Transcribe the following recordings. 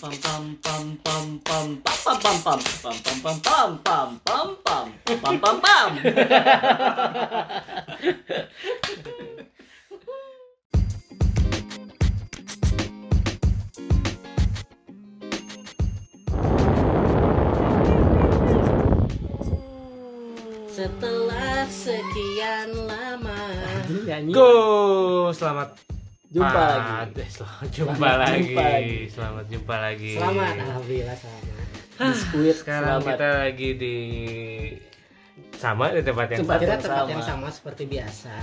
pam pam pam pam pam pam pam pam pam pam pam pam pam pam pam pam pam Setelah sekian lama Go Selamat jumpa Ah, lagi Selamat jumpa Selamat lagi jumpa lagi. Selamat jumpa lagi Selamat Alhamdulillah selamat biskuit Sekarang selamat. kita lagi di Sama di tempat yang Tempat Kita yang tempat sama. yang sama seperti biasa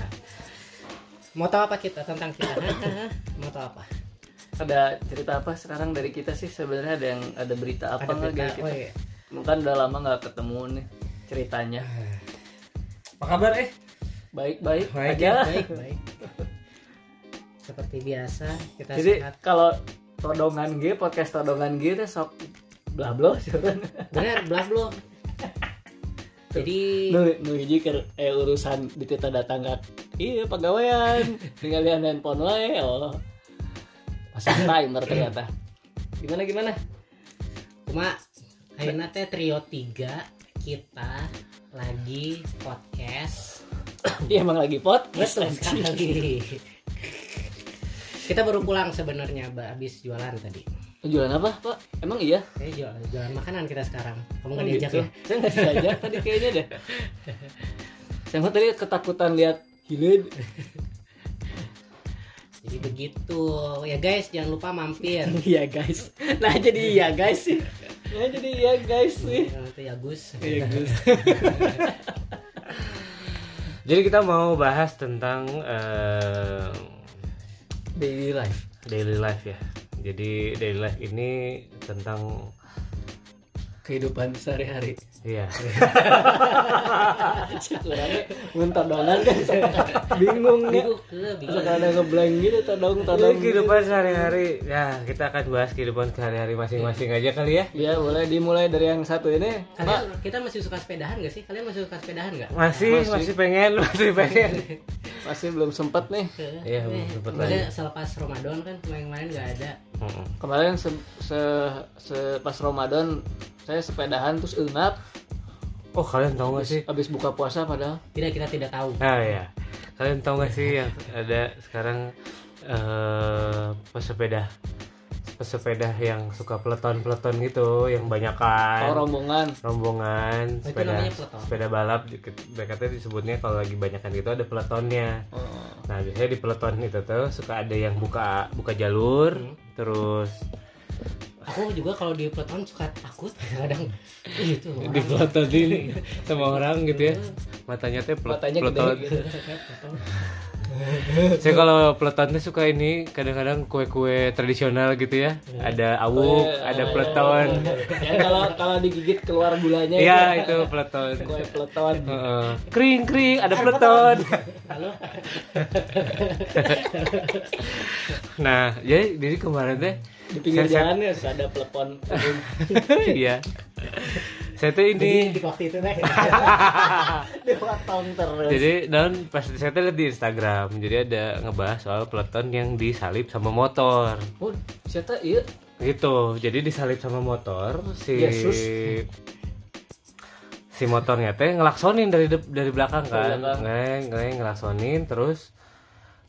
Mau tahu apa kita tentang kita? Mau tahu apa? ada cerita apa sekarang dari kita sih sebenarnya ada yang ada berita apa nggak dari kita oh iya. mungkin udah lama nggak ketemu nih ceritanya Apa kabar eh? baik baik Baik, aja Baik, baik Seperti biasa kita jadi sehat. kalau todongan G podcast todongan G itu sok bla bla Bener, belah belum? Jadi nu nu hiji keur eh urusan di kita datang ke iya pegawaian tinggalin handphone wae oh pasang timer ternyata. Gimana gimana? Cuma Ayeuna teh trio 3 kita lagi podcast. Iya emang lagi podcast. Sekali. Kita baru pulang sebenarnya, Mbak, habis jualan tadi. jualan apa pak emang iya Eh, jualan, jualan makanan kita sekarang. Kamu nggak Oh, diajak gitu. ya? saya nggak diajak tadi kayaknya deh saya mah tadi ketakutan lihat hilir Jadi begitu. Ya guys, jangan lupa mampir. iya guys nah jadi iya guys sih nah jadi iya guys sih Itu ya Gus. iya guys Jadi kita mau bahas tentang eh, daily life daily life ya. Jadi daily life ini tentang kehidupan sehari-hari iya. sebenarnya mentodongan kan bingung ya eh, suka ada ngeblank gitu todong Jadi todong kehidupan sehari-hari. Ya, kita akan bahas kehidupan sehari-hari masing-masing aja kali ya. ya boleh dimulai dari yang satu ini Pak Kalian kita masih suka sepedahan gak sih? Kalian masih suka sepedahan gak? Masih, Masih. masih pengen, masih pengen. masih belum sempet nih Iya, belum sempet Maksudnya selepas Ramadan kan kemarin-kemarin gak ada. Mm-mm. kemarin se, se, se- pas Ramadan saya sepedahan terus enap Oh, kalian tahu gak sih? habis buka puasa padahal Tidak kita tidak tahu. Nah, ya. Kalian tahu gak sih yang ada sekarang eh pesepeda pesepeda yang suka peleton-peleton gitu, yang banyakan. Oh rombongan. Rombongan itu sepeda peleton. sepeda balap mereka tuh disebutnya kalau lagi banyakan gitu ada peletonnya. Oh. nah biasanya di peleton itu tuh suka ada yang buka buka jalur Hmm. terus Aku juga kalau di peleton suka takut kadang. Itu di pelotonin sama orang gitu ya. Matanya tuh pelet- matanya gede peleton. gitu saya kalau peleton tuh suka ini kadang-kadang kue-kue tradisional gitu ya. Ada awuk Oh, iya. ada peleton. Ya kalau kalau digigit keluar gulanya Iya itu. peleton. Kue peleton. Heeh. kering kering ada peleton. Halo. nah jadi jadi kemarin teh di pinggir jalan ya ada pelepon iya saya tuh Jadi ini di waktu itu teh dipotong terus. Jadi dan pas saya tuh lihat di Instagram jadi ada ngebahas soal peleton yang disalip sama motor. Oh siapa? Iya. Gitu. Jadi disalip sama motor si Yesus. si motornya teh ngelaksonin dari dep- dari belakang kan. belakang. ngeleng ngeleng ngelaksonin terus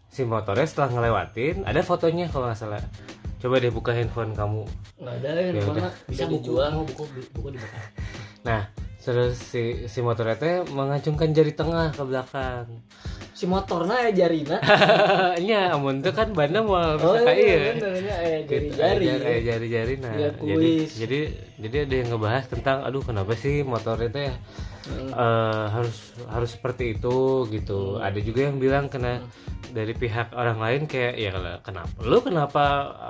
si motornya setelah ngelewatin ada fotonya kalau nggak salah. Coba deh buka handphone kamu. Nggak ada yang Ya bisa buku dijual. Mau buku buku dibuka. nah terus si si motornya teh mengacungkan jari tengah ke belakang. Si motornya ya jarina? Nya amun tuh kan bandnya mau oh bisa kayak iya iya jari jari kayak jari-jari nah. Iya, jadi jadi jadi ada yang ngebahas tentang aduh kenapa sih motor itu ya Hmm. eh, harus harus seperti itu gitu. Ada juga yang bilang kena dari pihak orang lain kayak ya kenapa? Lu kenapa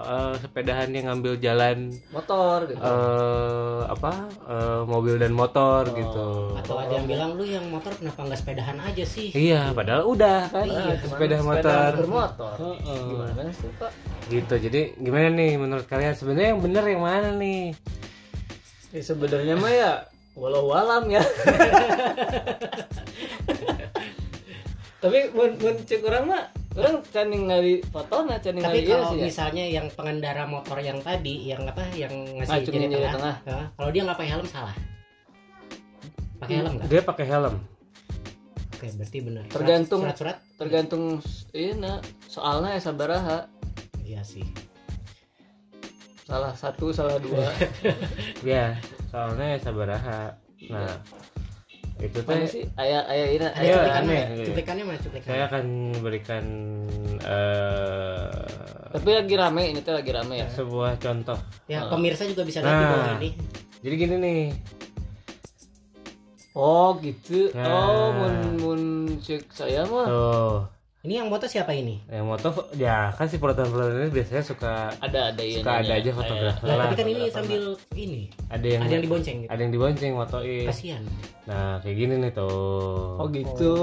eh, sepedahan yang ngambil jalan motor gitu. eh apa eh, mobil dan motor gitu. Atau ada yang bilang lu yang motor kenapa nggak sepedahan aja sih? Iya padahal udah kan? Iya, sepeda motor bermotor. Heeh. gimana sih pak? Gitu. Jadi gimana nih menurut kalian? Sebenarnya yang bener yang mana nih ya, sebenarnya mah ya walau alam ya. Tapi mun mun cek orang mah orang can ningali foto nah can tapi iya kalau ya. misalnya yang pengendara motor yang tadi yang apa yang ngasih Ngacungin jari jari tengah, tengah. ya, kalau dia nggak pakai helm salah. Pakai helm nggak? Dia pakai helm. Oke berarti benar. Surat- Tergantung. surat-surat? tergantung iya nah soalnya ya sabaraha iya sih salah satu salah dua. Ya soalnya ya sabaraha. Nah itu mana teh sih? Ayah ayah ini ada Iya, cuplikannya cuplikannya mana cuplikannya? Saya akan memberikan eh tapi lagi rame ini tuh lagi rame ya? sebuah contoh. Ya pemirsa juga bisa lihat di Nah. bawah ini. jadi gini nih. Oh gitu. Nah. oh mun mun cek saya mah. Tuh ini yang motor siapa ini? Yang moto ya kan si peloton-peloton ini biasanya suka ada ada iya suka ada aja fotografer Lah, lah. tapi kan ini sambil ini. Ada yang ada yang dibonceng gitu. ada yang dibonceng motoin kasihan. Nah kayak gini nih tuh. Oh gitu.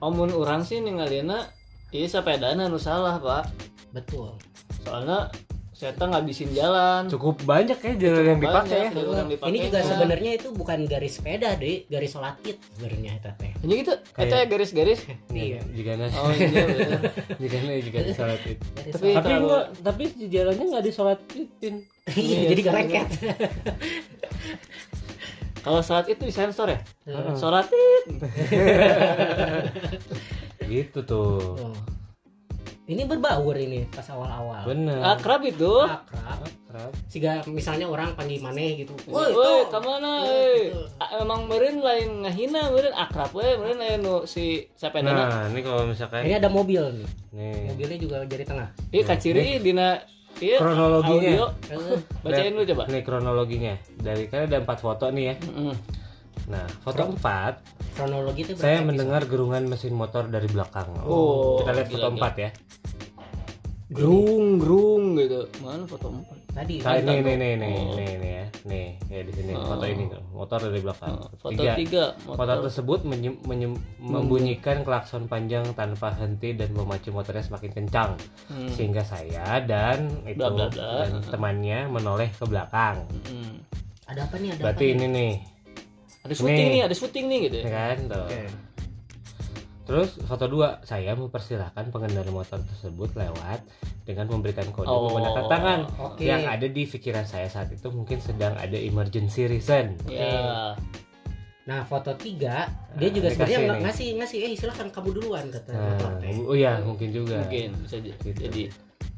Oh mun orang sih ningalina iya sepedana nu salah pak. Betul. Soalnya saya tuh ngabisin jalan. Cukup banyak ya jalan yang dipakai ya. yang dipakai. ini juga sebenarnya itu bukan garis sepeda deh garis sholat id sebenarnya itu teh. Ini gitu? Eta ya garis-garis? Iya. jika nasi. Oh iya bener. jika nasi sholat itu Garis Tapi sholat. tapi enggak tapi di jalannya nggak disolatin iya jadi gak lengket kalau saat itu disensor ya? Sholat id gitu tuh. Oh. Ini berbaur ini pas awal-awal. Bener. Akrab itu. Akrab. Akrab. sehingga misalnya orang panggil maneh gitu. Woi Toh. ke mana Woi, eh gitu. Emang meureun lain ngahina meureun akrab we meureun aya nu si sepedana nah ini kalau misalkan ini ada mobil nih. Nih. Mobilnya juga jari tengah. Iya kaciri dina iya Kronologinya. audio. Eh, Bacain dulu coba. nih kronologinya. Dari kan ada empat foto nih ya. Mm-mm. Nah foto empat kronologi itu saya mendengar gerungan mesin motor dari belakang Oh, kita lihat foto empat ya Grung grung gitu. Mana foto empat? tadi Nah, ini Tadi. nih nih nih Oh. nih nih ya nih ya di sini foto ini motor dari belakang Foto tiga tiga. Motor Motor. tersebut menye- menye- membunyikan klakson panjang tanpa henti dan memacu motornya semakin kencang Hmm. sehingga saya dan itu Bla, bla, bla. dan temannya menoleh ke belakang. Mm. ada apa nih ada Berarti apa nih? ini nih, Ada syuting Nih. nih, ada syuting nih gitu. ya kan? Tuh. Oke. Terus foto dua, saya mempersilahkan pengendara motor tersebut lewat dengan memberikan kode Oh, menggunakan tangan. oke. Yang ada di pikiran saya saat itu mungkin sedang ada emergency reason. Ya. nah foto tiga dia juga dikasih sebenarnya nggak ngasih ngasih eh silahkan kamu duluan kata Nah, oh iya mungkin juga. Mungkin bisa j- Gitu. jadi.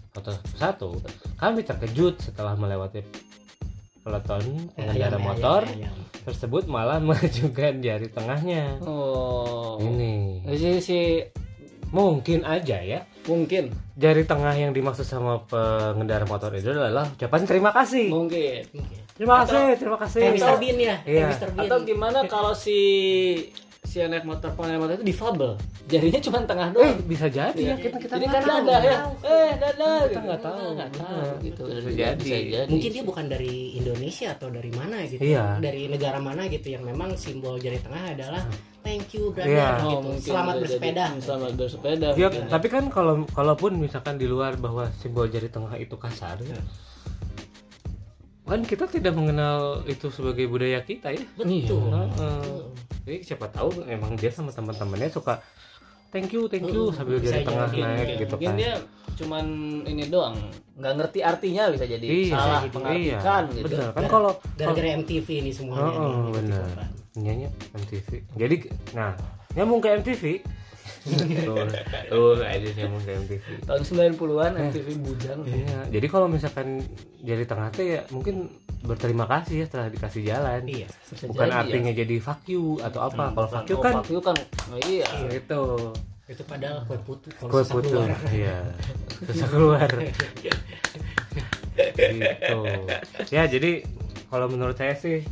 Foto satu, kami terkejut setelah melewati peloton Eh, pengendara ayam, motor ayam, ayam. tersebut malah mengajukan jari tengahnya. Oh. Ini Si, si mungkin aja ya mungkin jari tengah yang dimaksud sama pengendara motor itu adalah ucapan terima kasih. mungkin. Terima kasih, terima kasih. Mr. Bean ya Iya. Mr. Bean Atau gimana kalau si si yang naik motor pengendara motor itu difabel, jarinya cuma tengah doang. Eh, bisa jadi ya kita kita Jadi nggak kan tahu. dadah ya, eh dadah. Kita nggak tahu. nggak tahu Benar. gitu. Bisa Bisa jadi. jadi. mungkin dia bukan dari Indonesia atau dari mana gitu Iya. dari negara mana gitu yang memang simbol jari tengah adalah thank you brother Iya. gitu Oh, mungkin selamat bersepeda jadi. Selamat bersepeda. Ya, mungkin. tapi kan kalau kalaupun misalkan di luar bahwa simbol jari tengah itu kasar ya. Kan kita tidak mengenal itu sebagai budaya kita ya. betul Heeh. Jadi siapa tahu emang dia sama teman-temannya suka thank you, thank you sambil Bisa jari tengah jadi, naik Mungkin- gitu mungkin kan. dia cuman ini doang nggak ngerti artinya bisa jadi Iya, salah gitu. mengartikan iya, gitu. Kan kalau gara-gara MTV ini semuanya Oh, nih, gitu benar. kan. Nyanya MTV. Jadi nah, nyambung ke MTV. tuh, tuh aja nyambung ke MTV. tahun 90-an MTV bujang Iya, jadi kalau misalkan jari tengah teh ya mungkin berterima kasih ya setelah dikasih jalan. iya Bukan jadi, artinya jadi fuck you atau apa. Kalau fuck you Oh, kan fuck you kan oh, iya itu itu padahal kue putu kalau kue putu. keluar. Iya. Susah keluar. gitu ya jadi kalau menurut saya sih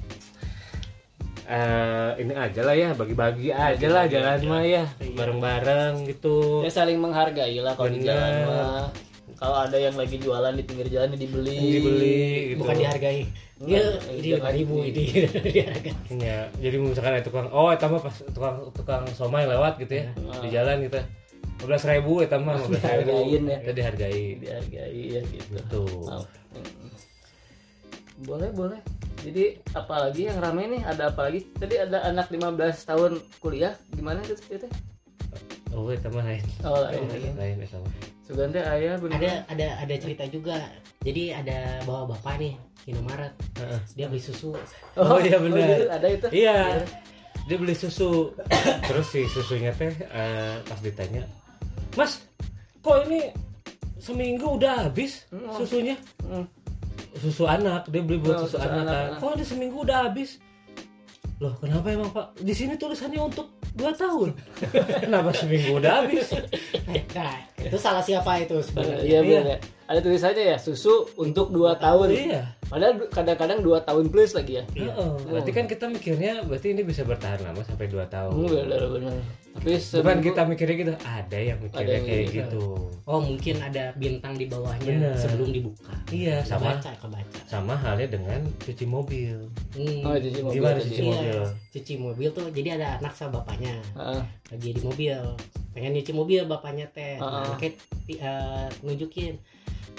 eh ini aja lah ya bagi-bagi aja lah jalan mah ya bareng-bareng gitu. Ya saling menghargai lah kalau di jalan mah. Kalau ada yang lagi jualan di pinggir jalan ya dibeli. Dibeli gitu. Bukan dihargai. Dia Enggak, ini jangan ribu ini dihargai. Ya, jadi misalkan ada tukang, oh itu pas tukang tukang somai lewat gitu ya di jalan gitu, lima belas ribu itu mah lima belas ribu, Dihargain ya. itu dihargai, dihargai ya gitu. Mau. Boleh boleh. Jadi apalagi yang ramai nih ada apa lagi? Tadi ada anak 15 tahun kuliah. Gimana itu ceritanya Oh itu mah lain, oh lain. Lain, lain. Suganda ayah bener ada ada ada cerita juga. Jadi ada bawa bapak nih Indomaret. Heeh. dia beli susu. Oh, iya benar. gitu, ada itu? Iya, dia beli susu, terus si susunya teh eh, pas ditanya, Mas, kok ini seminggu udah habis Hmm. susunya? Hmm. Susu anak, dia beli buat Oh, susu, susu anak. anak, kan. Kok ini seminggu udah habis? Loh, kenapa emang Pak? Di sini tulisannya untuk dua tahun. kenapa seminggu udah habis? nah itu salah siapa itu sebenarnya iya Iya. Ada tulisannya ya susu untuk 2 tahun Iya. padahal kadang-kadang 2 tahun plus lagi ya Heeh. Berarti kan kita mikirnya berarti ini bisa bertahan lama sampai 2 tahun. Hmm, bener bener tapi Bukan seminggu- kita mikirnya gitu, ada yang mikirnya Ada yang kayak gitu. gitu. oh mungkin ada bintang di bawahnya Bener. sebelum dibuka Iya, sama kebaca kebaca sama halnya dengan cuci mobil. Hmm. oh cuci mobil Gimana cuci Iya, mobil? cuci mobil tuh jadi ada anak sama bapaknya Heeh. lagi di mobil pengen nyuci mobil bapaknya teh Heeh. nah, anaknya ti- eh, nunjukin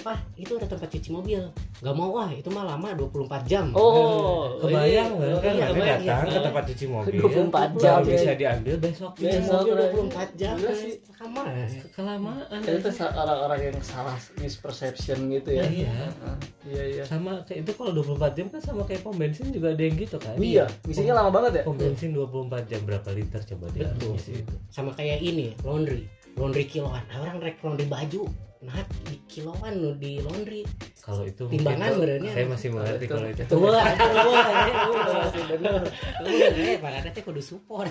Wah itu ada tempat cuci mobil Gak mau wah itu mah lama 24 jam oh Kebayang iya, kan? iya, kebayang, datang iya. ke tempat cuci mobil. 24 jam. baru bisa diambil besok. Cuci Besok, mobil Ray. 24 jam Gila sih. Lama Kelamaan. itu sa- orang-orang yang salah misperception gitu ya Iya. Heeh. iya iya Sama kayak itu kalau 24 jam kan sama kayak pom bensin juga ada yang gitu kan? iya misinya lama banget ya Pom bensin 24 jam berapa liter coba dia Betul. itu. Sama kayak ini laundry Laundry kiloan Nah, Orang rek laundry baju Nah di kiloan lu di laundry Kalau itu Timbangan mungkin benernya. saya masih mengerti kalau itu. Itu wah masih bener Eh pada teh kudu support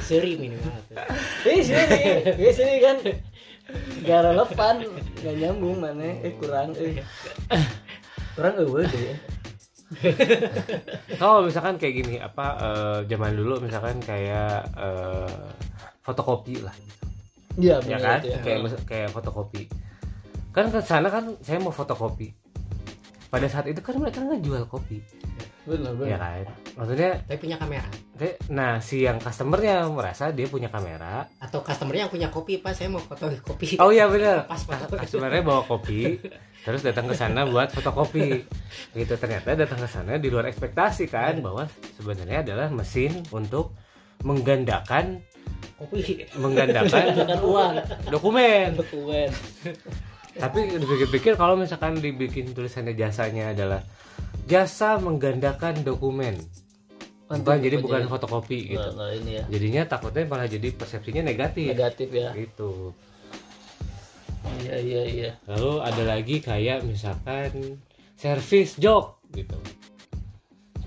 Seri minimal. Ih sini, ih sini kan gak relevan, gak nyambung mana, eh kurang, eh kurang eueuh deh ya. Kalau misalkan kayak gini apa eh, zaman dulu misalkan kayak eh, fotokopi lah gitu. Iya ya benar kan? ya. kayak kayak fotokopi. Kan ke sana kan saya mau fotokopi. Pada saat itu kan mereka nggak jual kopi. Benar ya benar. kan? Maksudnya Tapi punya kamera. Nah si yang customernya merasa dia punya kamera. Atau customernya yang punya kopi Pak? Saya mau foto kopi. Oh iya benar. Pas foto customernya bawa kopi terus datang ke sana buat fotokopi. Gitu ternyata datang ke sana di luar ekspektasi kan bahwa sebenarnya adalah mesin untuk menggandakan Kopi. Menggandakan. Uang, dokumen. Dokumen. tapi dipikir-pikir kalau misalkan dibikin tulisannya jasanya adalah jasa menggandakan dokumen. Bukan jadi bukan fotokopi gitu. Nah, nah, ini ya. Jadinya takutnya malah jadi persepsinya negatif. Negatif ya. gitu. Iya iya iya. lalu ada lagi kayak misalkan service job gitu.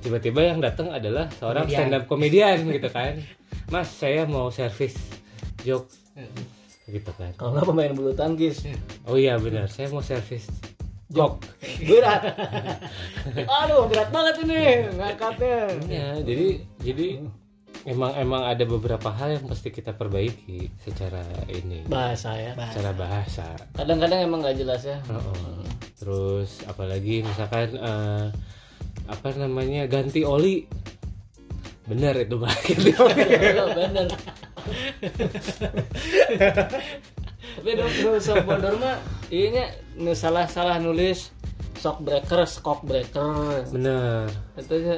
Tiba-tiba yang datang adalah seorang Komedian. stand up komedian gitu kan mas saya mau service job gitu kan Kalau nggak pemain bulu tangkis, oh iya benar saya mau service job berat. Aduh berat banget ini ngangkatnya. Ya, jadi jadi emang emang ada beberapa hal yang mesti kita perbaiki secara ini, Bahasa ya. secara bahasa. Kadang-kadang emang nggak jelas ya. Oh, Terus apalagi misalkan eh, apa namanya ganti oli. Bener itu oli. Iya, bener tapi dong sok bodor mah iya salah salah nulis shock breaker shock breaker Bener. itu ya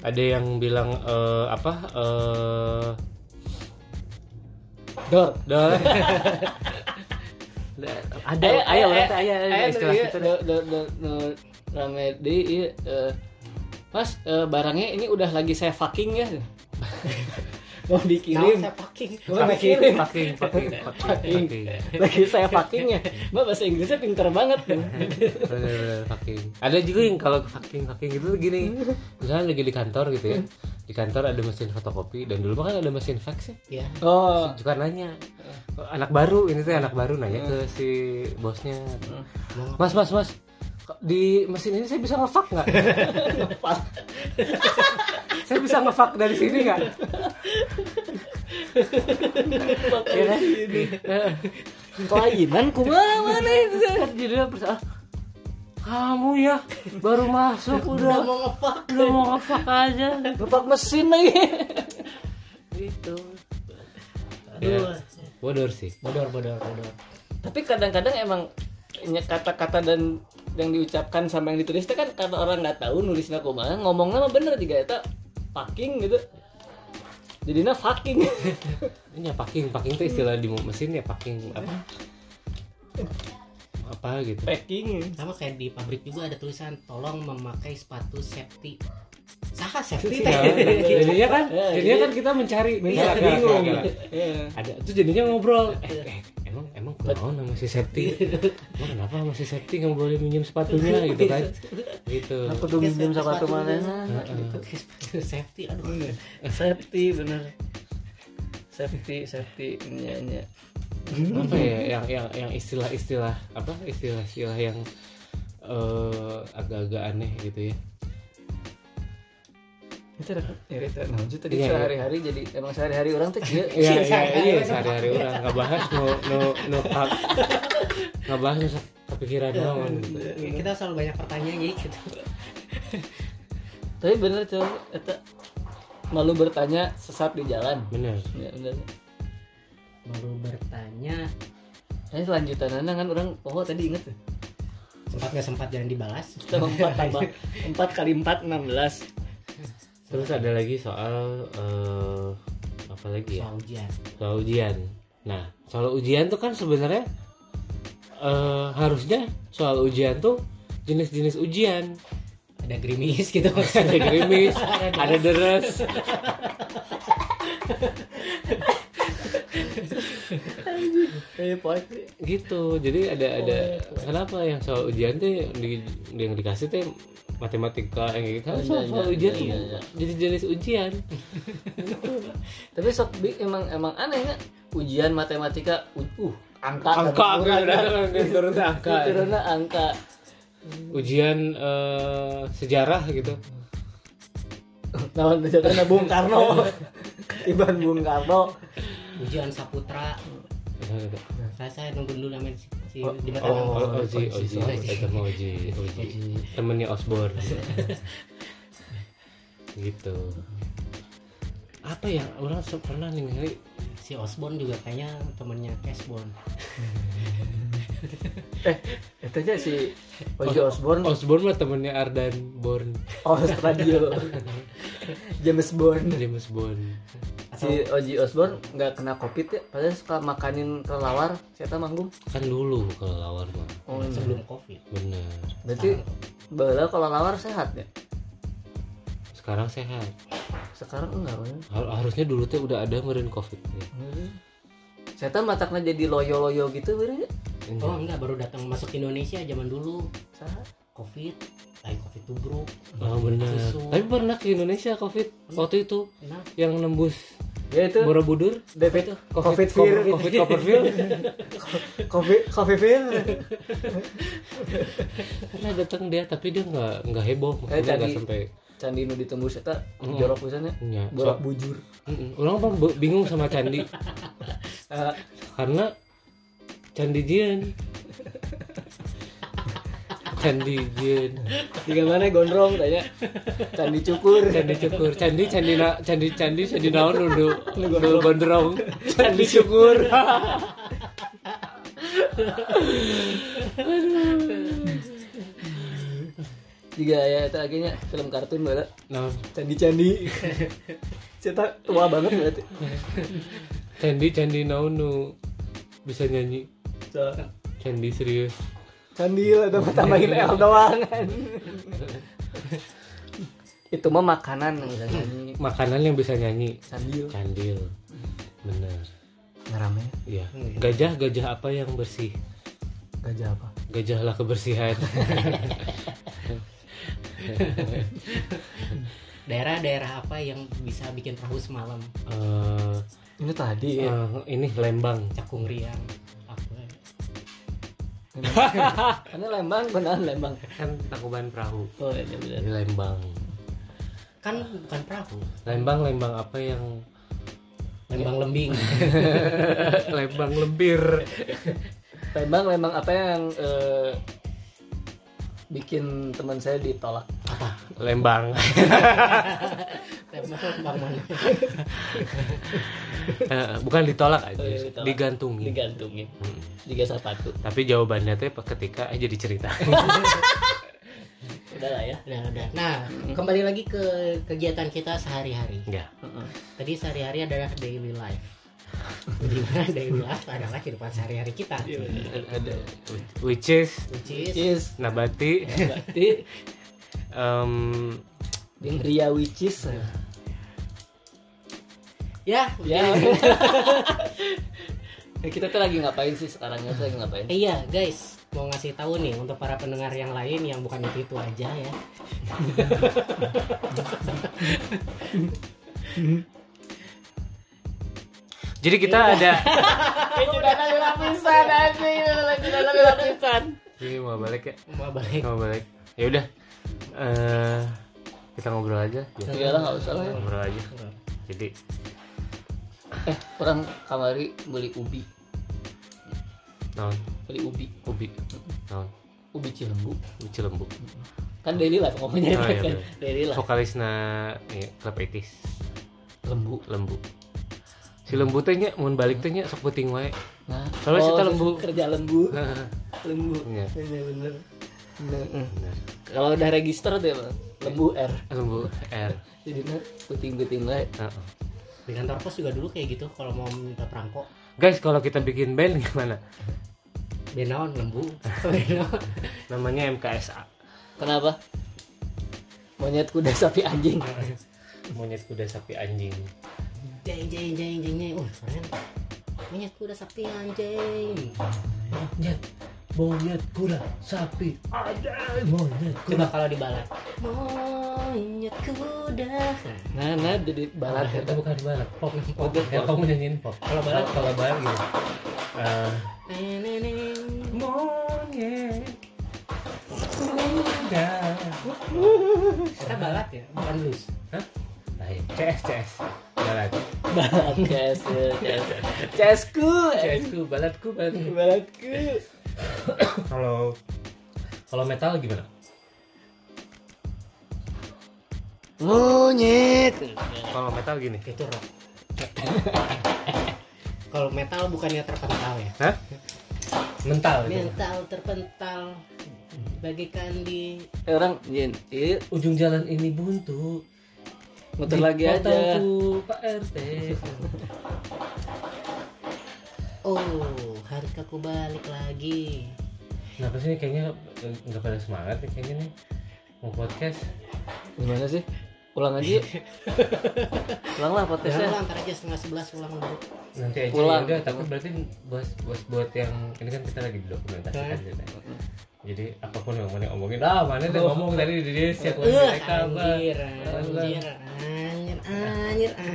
Ada yang bilang eh, apa? eh dor dah. ada ayo berarti ayo ayo, istilah iya, gitu deh. do mas eh, barangnya ini udah lagi saya fucking ya mau dikirim saya packing mau dikirim Fucking, fucking, fucking, fucking. lagi saya fucking ya mbak bahasa Inggrisnya pinter banget Bener-bener fucking. Ada juga yang kalau fucking fucking gitu gini. Misalnya lagi di kantor gitu ya. Di kantor ada mesin fotokopi dan dulu mah kan ada mesin fax ya. ya oh Suka nanya. Anak baru ini tuh anak baru nanya ke si bosnya. Mas mas mas di mesin ini saya bisa ngefak nggak? Saya bisa ngefak dari sini nggak? Ya kan? Kelainan kumaha mana itu jadinya persa- ah, kamu ya baru masuk udah. mau ngefak udah mau ngefak aja. Ngepak mesin lagi. Gitu. Aduh bodor sih. Bodor bodor bodor. Tapi kadang-kadang emang kata-kata dan yang diucapkan sama yang ditulis itu kan karena orang nggak tahu nulisnya kumaha ngomongnya mah bener juga itu fucking gitu. Jadinya fucking. Ini ya packing packing itu istilah di mesin ya packing apa? Apa gitu. Packing. Sama kayak di pabrik juga ada tulisan tolong memakai sepatu safety saha safety Ya, teh jadinya kan Ya, jadinya jadi- kan kita mencari Iya, galak, galak, bingung. Iya. ada itu jadinya ngobrol. Eh, eh emang emang kenapa nama si Septi? Emang kenapa masih Septi nggak boleh minjem sepatunya gitu kan? Gitu. Aku tuh minjem sepatu mana? safety aduh. Safety bener. Safety safety nya nya apa ya yang yang yang istilah-istilah apa? Istilah-istilah yang eh, agak-agak aneh gitu ya itu ada ya itu nah itu tadi. Iya, iya. sehari-hari jadi emang sehari-hari orang tuh iya Iya iya iya sehari-hari orang. Nggak bahas no no no nggak bahas kepikiran naon gitu. kita selalu banyak pertanyaan jadi gitu. Tapi bener coba itu malu bertanya sesat di jalan. Bener. Ya bener. Baru bertanya. Ini lanjutannya kan orang oh tadi inget tuh. Sempat nggak sempat jangan dibalas? Empat tambah. Empat kali empat enam belas terus ada lagi soal eh, apa lagi ya? Soal ujian. Soal ujian. Nah soal ujian tuh kan sebenarnya eh, harusnya soal ujian tuh jenis-jenis ujian. Ada gerimis gitu. Ada gerimis ada deres eh poin gitu. Jadi ada ada kenapa yang soal ujian tuh yang, di, yang dikasih tuh matematika yang gitu? Karena soal, Iya, soal iya, ujian tuh iya. jadi jenis ujian. Tapi sok bi emang emang aneh nggak? Ujian matematika uh angka angka turun angka turun angka turunnya angka ujian eh, sejarah gitu. Nah jatuhnya Bung Karno? Iban Bung Karno ujian saputra. Saya saya nunggu dulu namanya si, si Oh, di mata oh, oh, Oji, Oji, kita mau Oji, Oji, temennya Osborne. gitu. Apa ya orang pernah nih kali si Osborne juga kayaknya temennya Cashbone eh itu aja si Oji Osborne. Osborne mah temennya Ardan Born, Australia James Bond. James Bond. Si Oji Osborne nggak kena covid ya? Padahal suka makanin kelawar siapa manggung? Kan dulu kalau lawar mah, oh iya. sebelum covid. Bener. berarti bala kalau lawar sehat ya? Sekarang sehat. sekarang enggak kan Har- harusnya dulu tuh udah ada meren covid. Ya. saya tahu mataknya jadi loyo-loyo gitu berarti oh enggak. Baru datang masuk Indonesia zaman dulu. Saha? covid. Lain covid tubruk. Oh bener. Susu. Tapi pernah ke Indonesia covid waktu itu? Nah yang nembus ya itu Borobudur. David covid fear Covid Copperfield. covid covid fear pernah datang dia tapi dia nggak nggak heboh. Eh, maksudnya nggak sampai candi nu ditembus eta Mm. jorok pisannya ya, borak so- bujur. Mm-mm. orang apa? Bingung sama candi. Eh, karena candi Jian candi Jian Tiga mana gondrong tanya. Candi cukur. Candi cukur. Candi candi na, candi candi candi naon nu nu nu gondrong. candi cukur. tiga ya itu akhirnya film kartun bala nah candi candi. Cita tua banget berarti. Candi candi naon nu bisa nyanyi? So, candi serius candil atau tambahin L doang. Kan itu mah makanan yang bisa nyanyi. Makanan yang bisa nyanyi. Candil. Candil. Bener. Ngerame Iya. Gajah gajah apa yang bersih? gajah apa? Gajahlah kebersihan. daerah-daerah apa yang bisa bikin perahu semalam? Eh, ini tadi ya. eh, ini Lembang. cakung riang Karena Lembang beneran Lembang. kan Tangkuban Perahu. Oh iya benar. di Lembang. Kan bukan perahu. Lembang Lembang apa yang lembang lembing. Lembang lembir. Lembang Lembang apa yang eh, bikin teman saya ditolak? apa Lembang mana Eh, bukan ditolak aja Oh, iya, ditolak. digantungi Digantungin. Mm. Tiga sepatu. tapi jawabannya tuh ketika eh jadi cerita Udah lah ya. udah udah nah kembali lagi ke kegiatan kita sehari-hari ya Heeh. tadi sehari-hari adalah daily life di mana daily life adalah kehidupan sehari-hari kita. Ada. which is? Which is? Which nabati. Berarti em, yang Ria which is? Ya ya. Eh, kita tuh lagi ngapain sih sekarang? Tuh lagi ngapain? Iya guys. Mau ngasih tahu nih untuk para pendengar yang lain yang bukan itu itu aja ya jadi kita ada Ini udah ada lapisan anjing, udah ada lapisan. ini mau balik ya? Mau balik. Mau balik. Ya udah. Eh kita ngobrol aja. Ya. Iya lah nggak usah lah. ya. ngobrol aja. Jadi. Eh, orang kamari beli ubi, naon? Beli ubi, ubi. Naon? Ubi cilembu. ubi cilembu. Kan daily life ngomongnya Oh, iya, kan. bener. Daily life. vokalisna ya, klub etis Lembu. lembu si lembu teh nya mun balik teh nya sok penting wae Nah, Kalau kita lembu. kerja lembu, Nah, lembu. Iya. Iya bener. Bener. bener. Kalau udah register tuh ya, Bang. lembu R. lembu R Jadi nah, puting-puting lah. Heeh. di kantor pos juga dulu kayak gitu kalau mau minta perangko guys kalau kita bikin band gimana benaon lembu benaon namanya MKSA Kenapa? Monyet kuda sapi anjing. monyet kuda sapi anjing jeng jeng jeng jeng jeng. Oh keren. Monyet kuda sapi anjing. Monyet monyet kuda sapi ada monyet coba kalau dibalat. Monyet kuda. Nah, nah jadi balat itu eta. bukan balat. Pop. Pop ya pop. kamu nyanyiin pop. Kalau balat? Kalau balat gitu Neneneng. monyet kuda kita balat ya? Bukan blues. Hah? Lain. CS CS balat Balat CS, CS. CSku. CS ku balatku balatku Balatku. kalau kalau metal gimana Monyet. kalau metal gini itu rock kalau metal bukannya terpental ya Hah? mental gitu. mental terpental bagaikan di Eh, orang Jin, iya, ujung jalan ini buntu muter Di lagi aja. Pak RT oh hari aku balik lagi kenapa sih ini kayaknya nggak pada semangat nih kayaknya nih mau podcast Gimana sih? Ulang aja. yuk. Ulang lah podcastnya. ulang ntar aja setengah sebelas ulang dulu nanti aja Pulang. ya udah tapi berarti buat buat buat yang ini kan kita lagi dokumentasikan Hmm. ceritanya jadi apa pun yang mana omongin ah mana udah ngomong tadi di dia siap Eh, mereka apa anjir, anjir, anjir, anjir, ah.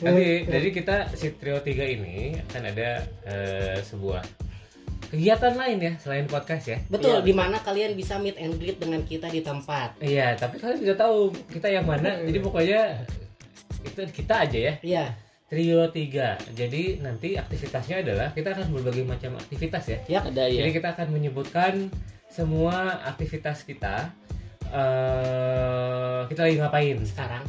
Nanti jadi kita si trio tiga ini akan ada eh, sebuah kegiatan lain ya selain podcast ya. Betul, Iya, di mana kalian bisa meet and greet dengan kita di tempat. Iya, tapi kalian tidak tahu kita yang mana. Jadi pokoknya itu kita aja ya. Iya, Trio tiga. Jadi nanti aktivitasnya adalah kita akan berbagai macam aktivitas ya. Yap. Ada ya. Jadi kita akan menyebutkan semua aktivitas kita. eh kita lagi ngapain sekarang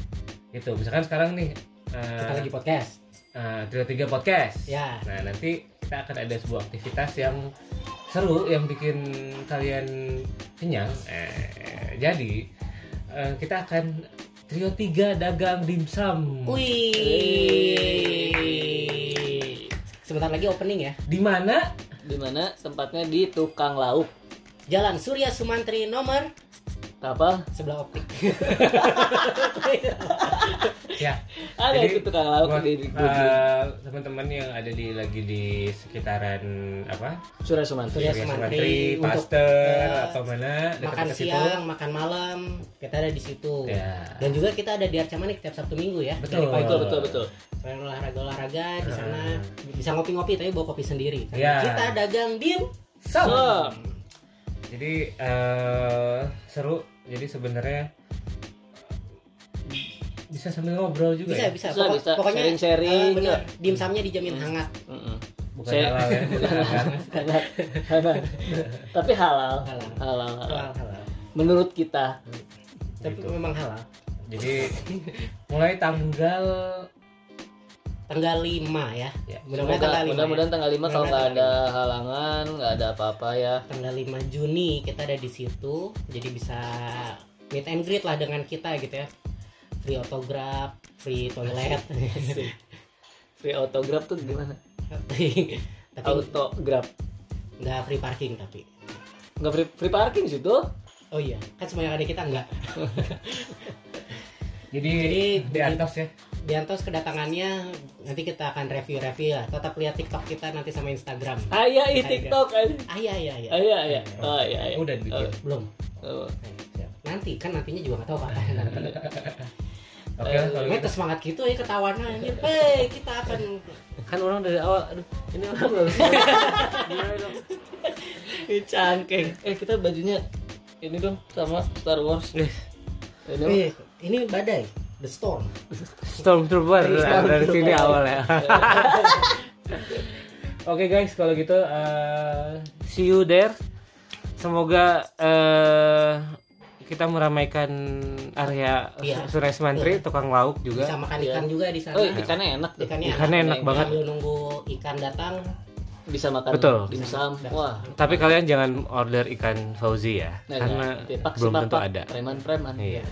gitu. Misalkan sekarang nih eh, kita lagi podcast. eh, trio tiga podcast. Ya, Nah nanti kita akan ada sebuah aktivitas yang seru yang bikin kalian kenyang. Eh, jadi eh, kita akan trio tiga dagang dimsum. wih. Sebentar lagi opening ya. Di mana? Di mana tempatnya di tukang lauk. Jalan Surya Sumantri nomor Apa? sebelah optik. ya ada Jadi, itu tukang lauk buat, di, di eh, teman-teman yang ada di lagi di sekitaran apa Surya Sumantri Surya Sumantri, Pasteur eh, atau mana makan situ. siang, makan malam, kita ada di situ. Ya. Dan juga kita ada di Arca Manik tiap Sabtu Minggu ya. Betul. Dari betul betul betul Selain olahraga-olahraga di sana Ah. bisa ngopi-ngopi tapi bawa kopi sendiri. Ya. Kita dagang dim. So, so jadi eh, seru. Jadi sebenarnya bisa sambil ngobrol juga Bisa, ya. bisa. Bisa, Pokok- bisa. Pokoknya Sharing-sharing, eh, bener. ya. Dimsumnya dijamin hangat. Mm-mm. Bukan Saya- halal ya. bukan halal. Hangat. tapi halal Halal. halal, halal. Halal, halal. menurut kita Tapi Gitu. memang halal. Jadi mulai tanggal Tanggal 5 ya. Ya, Mudah-mudahan tanggal 5. mudah-mudahan ya. tanggal 5 kalau nggak ada halangan nggak ada apa-apa ya tanggal 5 Juni kita ada di situ jadi bisa meet and greet lah dengan kita gitu ya free autograph free toilet. free autograph tuh gimana? Tapi autograph. Nggak free parking tapi. Nggak free, free parking situ oh iya kan semua yang ada kita nggak. Jadi, Jadi, di atas ya. di Antos kedatangannya nanti kita akan review-review ya tetap lihat TikTok kita nanti sama Instagram. Ayah i tiktok aja ah iya iya iya. Ayah ayah oh iya iya. Udah dibikin. belum. Oh. nanti kan nantinya juga nggak tahu apa nanti Oke lah kalau Mereka gitu. semangat gitu ya ketawanan anjir. Hei, kita akan Kan orang dari awal aduh ini orang gimana dong? Ih, cangkeng eh kita bajunya ini dong sama Star Wars ini mah. Eh, ini badai, the storm. Stormtrooper Stormtrooper. dari sini awal ya. Oke guys, kalau gitu eh, see you there. Semoga eh, kita meramaikan area Iya. Surya Semantri, tukang lauk Bisa juga. makan Iya. ikan juga di sana. oh ikannya enak tuh Ikannya, Ikannya enak banget. Sambil nunggu ikan datang. bisa makan Betul. dimsum wah Tapi kalian jangan order ikan Fauzi ya, Nah, karena nanti pak belum tentu pak, ada. preman-preman Iya.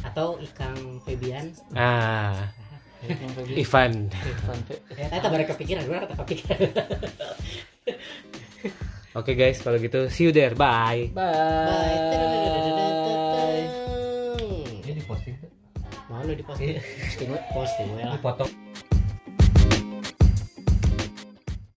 Atau ikan Febian. Ah, Ikan Febi- Ivan. Ikan Fe- Ya, tadi baru kepikiran, baru kepikiran. Oke guys, kalau gitu see you there. Bye. Bye. bye Ini di posting. Mau lu di posting? Posting, posting. Foto.